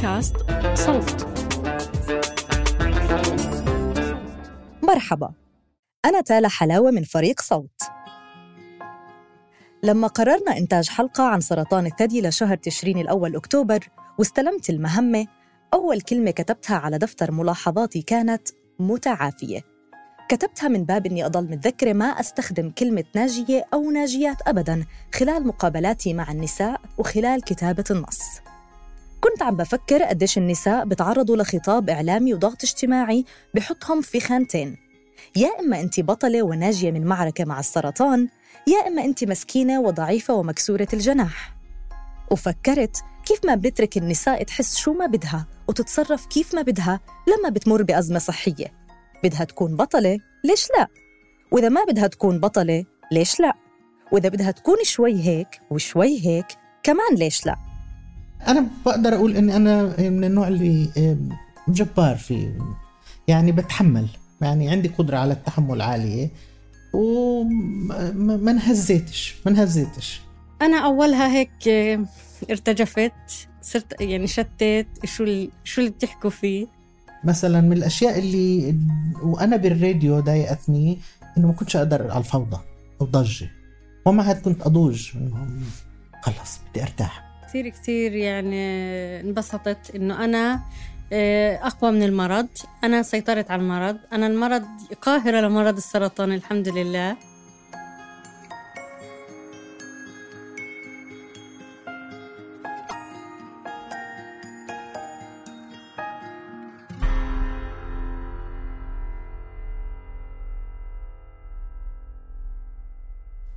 بودكاست صوت. مرحبا. أنا تالا حلاوة من فريق صوت. لما قررنا إنتاج حلقة عن سرطان الثدي لشهر تشرين الأول أكتوبر واستلمت المهمة أول كلمة كتبتها على دفتر ملاحظاتي كانت متعافية. كتبتها من باب إني أضل متذكرة ما أستخدم كلمة ناجية أو ناجيات أبداً خلال مقابلاتي مع النساء وخلال كتابة النص. كنت عم بفكر قديش النساء بتعرضوا لخطاب إعلامي وضغط اجتماعي بحطهم في خانتين يا إما أنت بطلة وناجية من معركة مع السرطان يا إما أنت مسكينة وضعيفة ومكسورة الجناح وفكرت كيف ما بنترك النساء تحس شو ما بدها وتتصرف كيف ما بدها لما بتمر بأزمة صحية بدها تكون بطلة ليش لا؟ وإذا ما بدها تكون بطلة ليش لا؟ وإذا بدها تكون شوي هيك وشوي هيك كمان ليش لا؟ أنا بقدر أقول إني أنا من النوع اللي جبار في يعني بتحمل يعني عندي قدرة على التحمل عالية وما انهزيتش ما انهزيتش. أنا أولها هيك ارتجفت صرت يعني شتت شو ال... شو اللي بتحكوا فيه؟ مثلا من الأشياء اللي وأنا بالراديو ضايقتني إنه ما كنتش أقدر على الفوضى والضجه ومع هيك كنت أضوج إنه خلص بدي أرتاح. كثير كثير يعني انبسطت إنه أنا آه، أقوى من المرض. أنا سيطرت على المرض. أنا المرض قاهرة لمرض السرطان الحمد لله.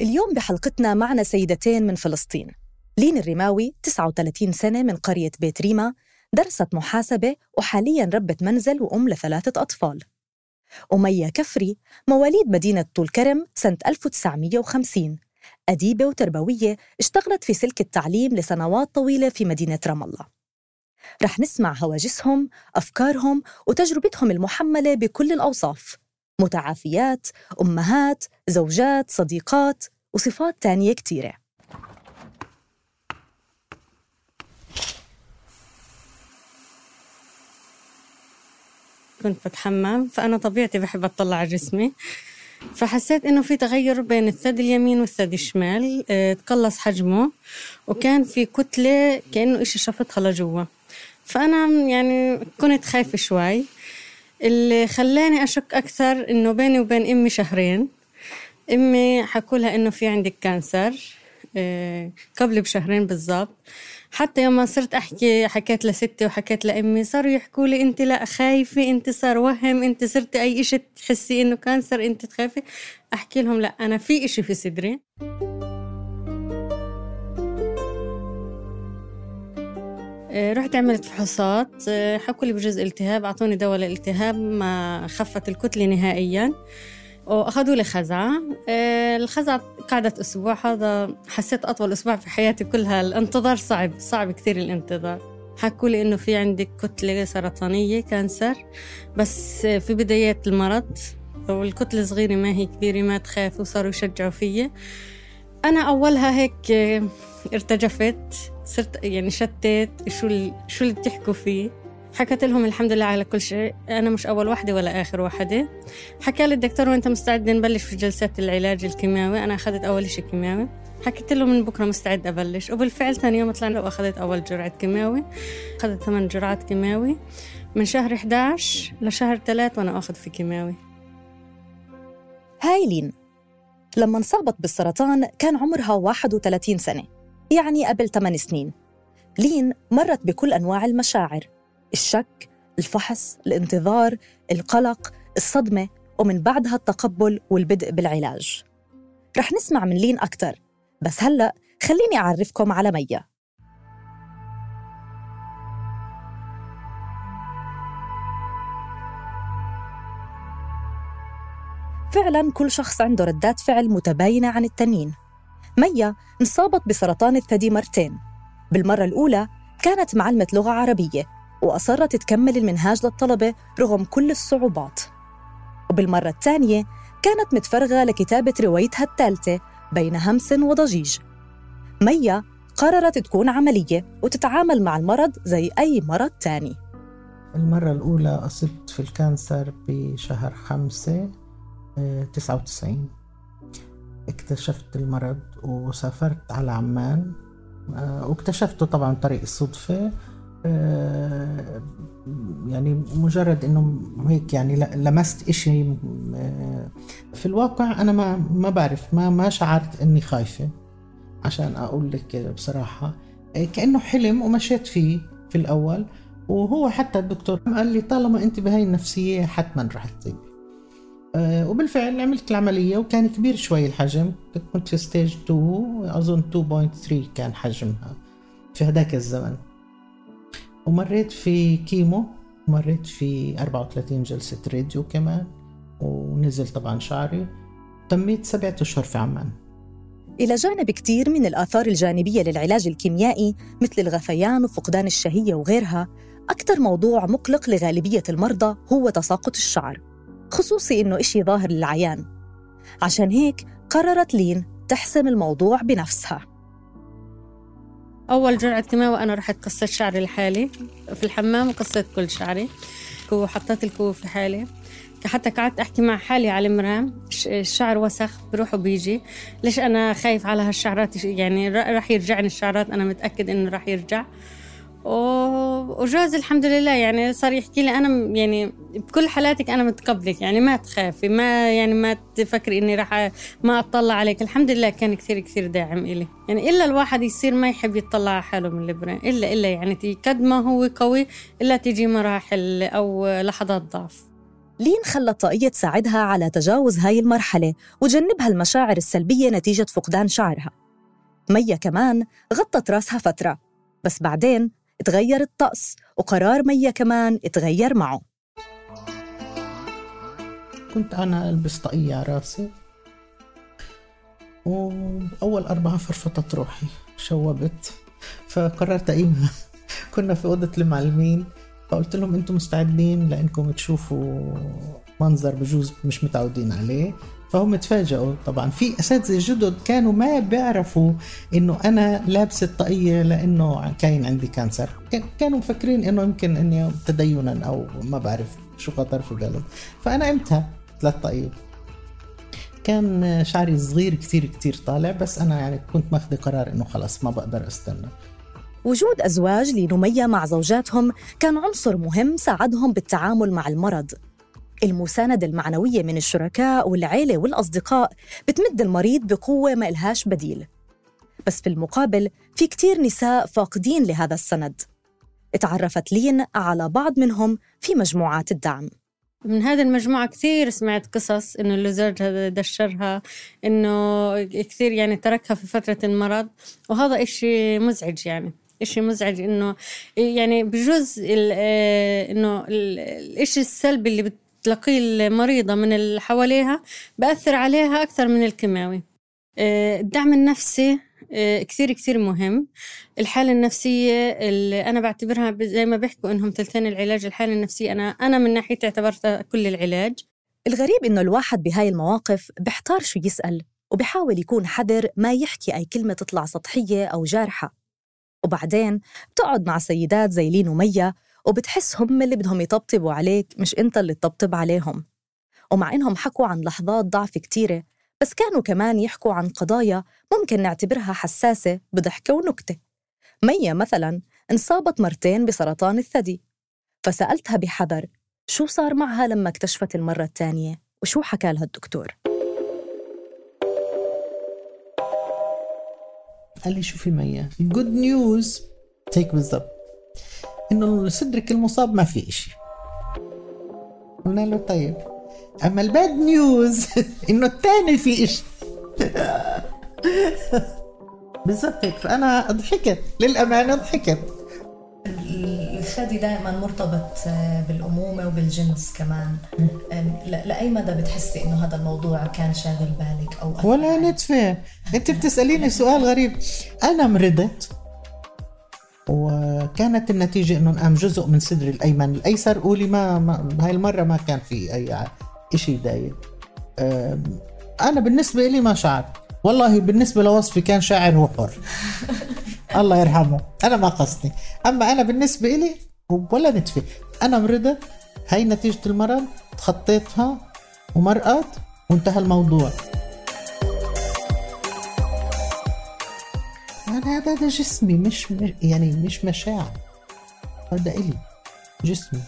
اليوم بحلقتنا معنا سيدتين من فلسطين. لين الرماوي 39 سنة من قرية بيت ريما درست محاسبة وحالياً ربة منزل وأم لثلاثة أطفال. أمية كفري مواليد مدينة طول كرم سنة 1950 أديبة وتربوية اشتغلت في سلك التعليم لسنوات طويلة في مدينة رام الله. رح نسمع هواجسهم، أفكارهم وتجربتهم المحملة بكل الأوصاف. متعافيات، أمهات، زوجات، صديقات وصفات تانية كتيرة. كنت بتحمم فأنا طبيعتي بحب أطلع على جسمي. فحسيت إنه في تغير بين الثدي اليمين والثدي الشمال آه تقلص حجمه وكان في كتلة كأنه إشي شفطها لجوا. فأنا يعني كنت خايفة شوي. اللي خلاني أشك أكثر إنه بيني وبين أمي شهرين. أمي حكولها إنه في عندك cancer آه قبل بشهرين بالضبط. حتى يوم صرت أحكي حكيت لستي وحكيت لأمي صاروا يحكوا لي انت لا خايفة انت صار وهم انت صرت أي شيء تحسي إنه cancer انت تخافي. أحكي لهم لا أنا في إشي في صدري. رحت عملت فحوصات حكوا لي بجوز التهاب أعطوني دواء للالتهاب ما خفت الكتلة نهائيا. وأخذوا لي خزعه الخزعه قعدت أسبوع. هذا حسيت أطول أسبوع في حياتي كلها. الانتظار صعب صعب كثير الانتظار. حكوا لي إنه في عندك كتلة سرطانية كانسر. بس في بدايات المرض والكتلة صغيره ما هي كبيرة ما تخاف وصاروا يشجعوا فيي أنا أولها هيك ارتجفت صرت يعني شتت شو. شو اللي بتحكوا فيه؟ حكت لهم الحمد لله على كل شيء. أنا مش أول واحدة ولا آخر واحدة حكى لي الدكتور وأنت مستعد نبلش في جلسات العلاج الكيماوي. أنا أخذت أول شيء كيماوي. حكيت له من بكرة مستعد أبلش. وبالفعل ثاني يوم طلعنا وأخذت أول جرعة كيماوي. أخذت ثمان جرعات كيماوي. من شهر 11 لشهر 3 وأنا أخذ في كيماوي. هاي لين. لما انصابت بالسرطان كان عمرها 31 سنة. يعني قبل 8 سنين. لين مرت بكل أنواع المشاعر. الشك، الفحص، الانتظار، القلق، الصدمة ومن بعدها التقبل والبدء بالعلاج. رح نسمع من لين أكثر بس هلأ خليني أعرفكم على ميا. فعلا كل شخص عنده ردات فعل متباينة عن التانيين. ميا انصابت بسرطان الثدي مرتين. بالمرة الأولى كانت معلمة لغة عربية. وأصرت تكمل المنهاج للطلبة رغم كل الصعوبات. وبالمرة الثانية كانت متفرغة لكتابة روايتها الثالثة بين همس وضجيج. ميا قررت تكون عملية وتتعامل مع المرض زي أي مرض تاني. المرة الأولى أصبت في الكانسر بشهر خمسة آه، تسعة وتسعين. اكتشفت المرض وسافرت على عمان آه، واكتشفته طبعا طريق الصدفة يعني مجرد إنه هيك يعني لمست إشي في الواقع أنا ما ما بعرف ما ما شعرت إني خايفة. عشان أقول لك بصراحة كأنه حلم ومشيت فيه في الأول. وهو حتى الدكتور قال لي طالما أنت بهاي النفسية حتما رح تطيبي. آه، وبالفعل عملت العملية وكان كبير شوي الحجم. كنت في stage 2 أظن 2.3 كان حجمها في هذاك الزمن. ومريت في chemo مريت في 34 جلسة راديو كمان ونزل طبعا شعري. تميت سبعة أشهر في عمان. إلى جانب كتير من الآثار الجانبية للعلاج الكيميائي مثل الغثيان وفقدان الشهية وغيرها أكثر موضوع مقلق لغالبية المرضى هو تساقط الشعر خصوصي إنه إشي ظاهر للعيان. عشان هيك قررت لين تحسم الموضوع بنفسها. أول جرعة كيماوي أنا رحت قصيت شعري لحالي. في الحمام وقصيت كل شعري. وحطيت الكوة في حالي. حتى قعدت أحكي مع حالي على المرام. الشعر وسخ بروح وبيجي ليش أنا خايف على هالشعرات؟ يعني راح يرجعني الشعرات. أنا متأكد إنه راح يرجع. وجوزي الحمد لله يعني صار يحكي لي أنا يعني بكل حالاتك أنا متقبلك يعني ما تخافي ما يعني ما تفكري إني راح ما أطلع عليك الحمد لله كان كثير كثير داعم إلي. يعني إلا الواحد يصير ما يحب يطلع على حاله من البرين إلا إلا يعني قد ما هو قوي إلا تيجي مراحل أو لحظات ضعف. لين خلت طاقية تساعدها على تجاوز هاي المرحلة وجنبها المشاعر السلبية نتيجة فقدان شعرها. مية كمان غطت راسها فترة بس بعدين تغير الطقس وقرار مية كمان تغير معه. كنت أنا ألبس طاقية على رأسي وأول أربعة فرفطت روحي شوبت فقررت أقيمها كنا في أوضة المعلمين فقلت لهم أنتم مستعدين لأنكم تشوفوا منظر بجوز مش متعودين عليه. فهم تفاجئوا طبعا في أساتذة جدد كانوا ما بيعرفوا إنه أنا لابسة الطاقية لأنه كاين عندي كانسر. كانوا مفكرين إنه يمكن إني تدينا أو ما بعرف شو خطر في بالهم. فأنا قمتها ثلاث طاقية. كان شعري صغير كتير كتير طالع بس أنا يعني كنت ماخذ قرار إنه خلص ما بقدر أستنى. وجود أزواج لنمية مع زوجاتهم كان عنصر مهم ساعدهم بالتعامل مع المرض. المساندة المعنوية من الشركاء والعيلة والأصدقاء بتمد المريض بقوة ما إلهاش بديل. بس في المقابل في كتير نساء فاقدين لهذا السند. اتعرفت لين على بعض منهم في مجموعات الدعم. من هذه المجموعة كثير سمعت قصص إنه اللي زوجها دشرها إنه كثير يعني تركها في فترة المرض وهذا إشي مزعج يعني. إشي مزعج إنه يعني بجوز آه، إنه الإشي السلبي اللي تلاقيه المريضة من اللي حواليها بأثر عليها أكثر من الكيماوي. آه، الدعم النفسي آه، كثير كثير مهم. الحالة النفسية اللي أنا بعتبرها زي ما بيحكوا إنهم ثلثين العلاج الحالة النفسية أنا أنا من ناحيتي اعتبرتها كل العلاج. الغريب إنه الواحد بهاي المواقف بيحتار شو يسأل وبحاول يكون حذر ما يحكي أي كلمة تطلع سطحية أو جارحة. وبعدين بتقعد مع سيدات زي لين ومية وبتحس هم اللي بدهم يطبطبوا عليك مش أنت اللي تطبطب عليهم. ومع إنهم حكوا عن لحظات ضعف كتيرة بس كانوا كمان يحكوا عن قضايا ممكن نعتبرها حساسة بضحكة ونكتة. مية مثلا انصابت مرتين بسرطان الثدي فسألتها بحذر شو صار معها لما اكتشفت المرة الثانية؟ وشو حكى لها الدكتور؟ قال لي شوفي مية الجود نيوز هيك بالضبط إنه صدرك المصاب ما في إشي. قلنا له طيب. أما الباد نيوز إنه الثاني في إشي. بالضبط هيك فأنا ضحكت للأمانة ضحكت الثدي دائما مرتبط آه، بالأمومة وبالجنس كمان. لأي مدى بتحسي إنه هذا الموضوع كان شاغل بالك أو أثناء ولا نتفه. أنت بتسأليني سؤال غريب. أنا مرضت. وكانت النتيجة إنه انقام جزء من صدري الأيمن الأيسر قولي ما, ما هاي المرة ما كان في أي شيء داير أنا بالنسبة لي ما شعرت والله بالنسبة لوصفي كان شاعر هو حر. الله يرحمه. أنا ما قصدي. أما أنا بالنسبة لي ولا نتفه أنا مرضت هاي نتيجة المرض. تخطيتها ومرقت وانتهى الموضوع. أنا هذا هذا جسمي مش يعني مش مشاعر. هذا إلي جسمي.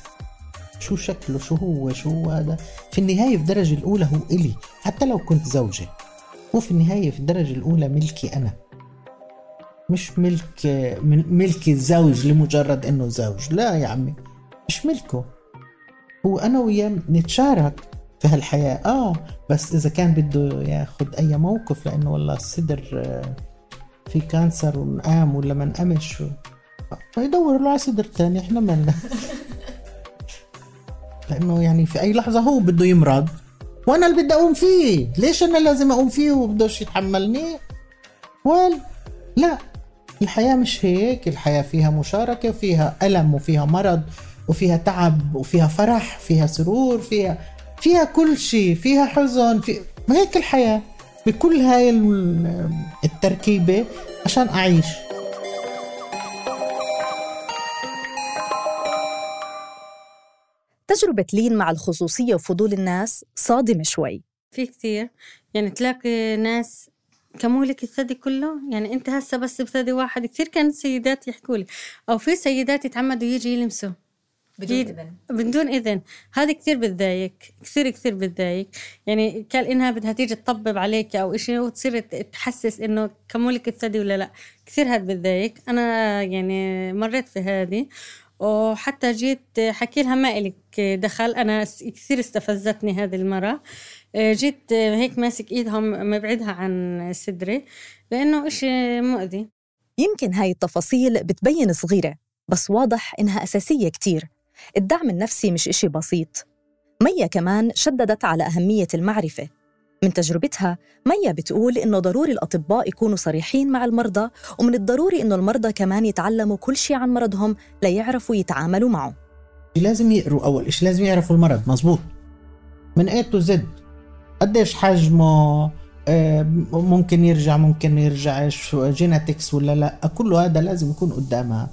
شو شكله؟ شو هو؟ شو هذا؟ في النهاية في الدرجة الأولى هو إلي. حتى لو كنت زوجة. هو في النهاية في الدرجة الأولى ملكي أنا. مش ملك ملك الزوج لمجرد إنه زوج. لا يا عمي مش ملكه. هو أنا وياه نتشارك في هالحياة. آه بس إذا كان بده ياخذ أي موقف لأنه والله الصدر آه، في كانسر ونقام ولا ما نقامش فيدور له على صدر تاني إحنا مالنا لأنه يعني في أي لحظة هو بده يمرض وأنا اللي بدي أقوم فيه. ليش أنا لازم أقوم فيه وبدوش يتحملني؟ وال لا. الحياة مش هيك الحياة فيها مشاركة فيها ألم وفيها مرض وفيها تعب وفيها فرح فيها سرور فيها فيها كل شيء فيها حزن في هيك الحياة. بكل هاي التركيبة عشان أعيش. تجربة لين مع الخصوصية وفضول الناس صادمة شوي. في كثير يعني تلاقي ناس كمولك الثدي كله؟ يعني أنت هسه بس بثدي واحد. كثير كانت سيدات يحكوا لي. أو في سيدات يتعمدوا يجي يلمسوا. بدون إذن. بدون إذن. هذه كثير بتضايق. كثير كثير بتضايق. يعني قال إنها بدها تيجي تطبب عليك أو شيء وتصير تحسس إنه كمولك الثدي ولا لأ. كثير هذا بتضايق. أنا يعني مريت في هذه وحتى جيت حكي لها ما إلك دخل. أنا كثير استفزتني هذه المرة. جيت هيك ماسك إيدهم مبعدها عن صدري لأنه إشي مؤذي. يمكن هاي التفاصيل بتبين صغيرة بس واضح إنها أساسية كتير. الدعم النفسي مش إشي بسيط. مية كمان شددت على أهمية المعرفة. من تجربتها مية بتقول إنه ضروري الأطباء يكونوا صريحين مع المرضى ومن الضروري إنه المرضى كمان يتعلموا كل شيء عن مرضهم ليعرفوا يتعاملوا معه. لازم يقروا أول شيء لازم يعرفوا المرض مزبوط من A to Z. قديش حجمه آه، ممكن يرجع ممكن يرجع جيناتكس ولا لا. كله هذا لازم يكون قدامها.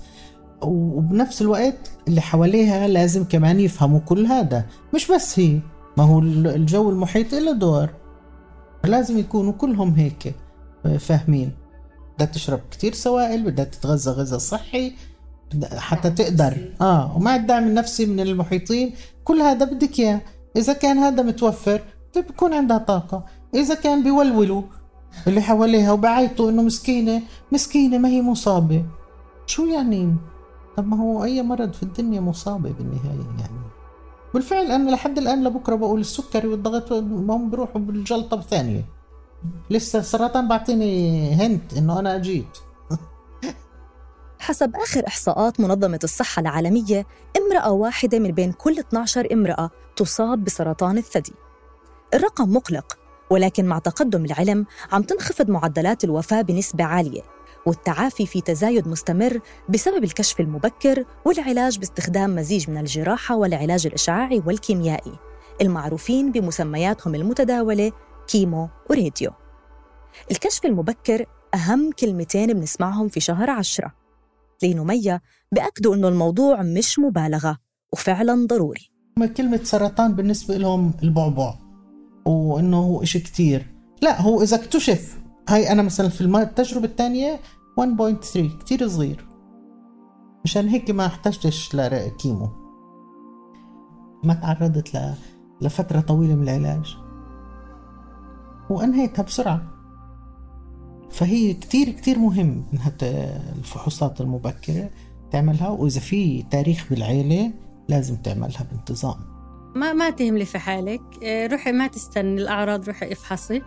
وبنفس الوقت اللي حواليها لازم كمان يفهموا كل هذا. مش بس هي ما هو الجو المحيط له دور. لازم يكونوا كلهم هيك آه، فاهمين. بدها تشرب كتير سوائل بدها تتغذى غذاء صحي حتى تقدر. آه ومع الدعم النفسي من المحيطين. كل هذا بدك إياه. إذا كان هذا متوفر بكون عندها طاقة. إذا كان بيولولوا اللي حواليها وبعيطوا إنه مسكينة مسكينة ما هي مصابة. شو يعني؟ طب ما هو أي مرض في الدنيا مصابة بالنهاية يعني. بالفعل أنا لحد الآن لبكرة بقول السكري والضغط ما هم بيروحوا بالجلطة بثانية لسه السرطان بعطيني هنت إنه أنا أجيت حسب آخر إحصاءات منظمة الصحة العالمية امرأة واحدة من بين كل 12 امرأة تصاب بسرطان الثدي. الرقم مقلق ولكن مع تقدم العلم عم تنخفض معدلات الوفاة بنسبة عالية. والتعافي في تزايد مستمر بسبب الكشف المبكر والعلاج باستخدام مزيج من الجراحة والعلاج الإشعاعي والكيميائي المعروفين بمسمياتهم المتداولة كيمو وراديو. الكشف المبكر أهم كلمتين بنسمعهم في شهر عشرة. لينو ميا بأكدوا إنه الموضوع مش مبالغة وفعلا ضروري. كلمة سرطان بالنسبة لهم البعبع وإنه هو إشي كتير. لا هو إذا اكتشف هاي أنا مثلا في التجربة الثانية 1.3 كتير صغير. مشان هيك ما احتجتش لكيمو ما تعرضت ل... لفترة طويلة من العلاج. وأنهيتها بسرعة. فهي كتير كتير مهم إنها الفحوصات المبكرة تعملها. وإذا في تاريخ بالعيلة لازم تعملها بانتظام. ما ما تهملي في حالك. آه، روحي ما تستني الأعراض روحي افحصي.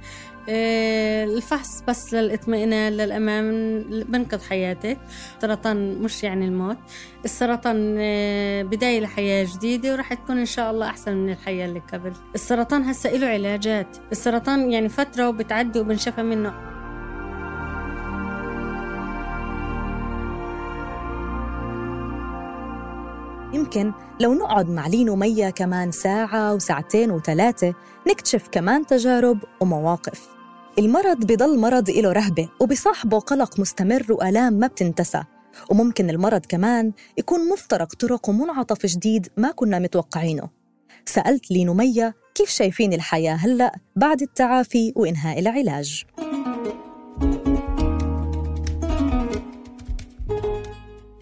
آه، الفحص بس للاطمئنان للأمان بنقذ حياتك. السرطان مش يعني الموت. السرطان آه، بداية لحياة جديدة وراح تكون إن شاء الله أحسن من الحياة اللي قبل. السرطان هسا له علاجات. السرطان يعني فترة وبتعدي وبنشفى منه. يمكن لو نقعد مع لين ومية كمان ساعة وساعتين وثلاثة نكتشف كمان تجارب ومواقف. المرض بضل مرض إله رهبة وبصاحبه قلق مستمر وآلام ما بتنتسى. وممكن المرض كمان يكون مفترق طرق ومنعطف جديد ما كنا متوقعينه. سألت لين ومية كيف شايفين الحياة هلأ بعد التعافي وإنهاء العلاج.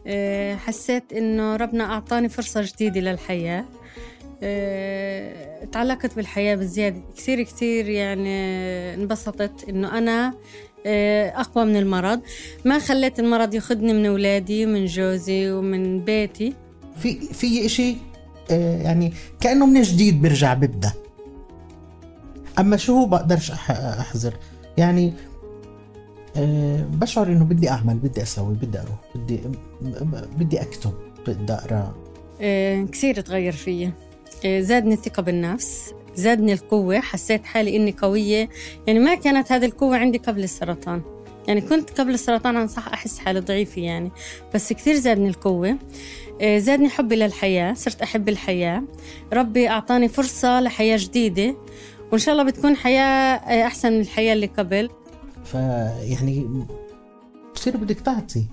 آه، حسيت إنه ربنا أعطاني فرصة جديدة للحياة. آه، تعلقت بالحياة بزيادة. كثير كثير يعني انبسطت إنه أنا آه، أقوى من المرض. ما خليت المرض ياخذني من أولادي ومن جوزي ومن بيتي. في في إشي يعني كأنه من جديد برجع ببدأ. أما شو بقدرش أحذر؟ يعني بشعر إنه بدي أعمل بدي أسوي بدي أروح بدي بدي أكتب بدي أقرأ. أه كثير تغير فيي. أه زادني الثقة بالنفس زادني القوة حسيت حالي إني قوية. يعني ما كانت هذه القوة عندي قبل السرطان. يعني كنت قبل السرطان أنا صح أحس حالي ضعيفة يعني بس كثير زادني القوة. آه، زادني حبي للحياة صرت أحب الحياة. ربي أعطاني فرصة لحياة جديدة وإن شاء الله بتكون حياة أحسن من الحياة اللي قبل. فيعني بصير بدك تعطي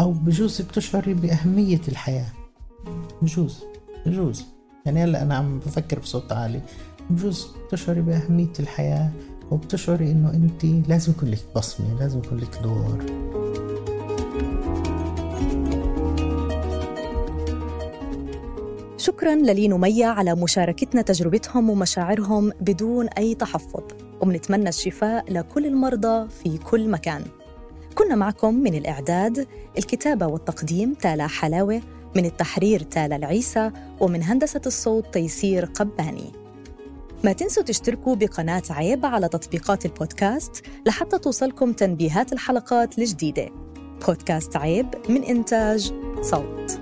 أو بجوز بتشعري بأهمية الحياة. بجوز بجوز. يعني هلأ أنا عم بفكر بصوت عالي. بجوز بتشعري بأهمية الحياة وبتشعري إنه أنت لازم يكون لك بصمة لازم يكون لك دور. شكرا للين ومية على مشاركتنا تجربتهم ومشاعرهم بدون أي تحفظ. ومنتمنى الشفاء لكل المرضى في كل مكان. كنا معكم من الإعداد الكتابة والتقديم تالا حلاوة من التحرير تالا العيسى ومن هندسة الصوت تيسير قباني. ما تنسوا تشتركوا بقناة عيب على تطبيقات البودكاست لحتى توصلكم تنبيهات الحلقات الجديدة. بودكاست عيب من إنتاج صوت.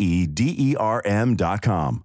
E D E R M dot com.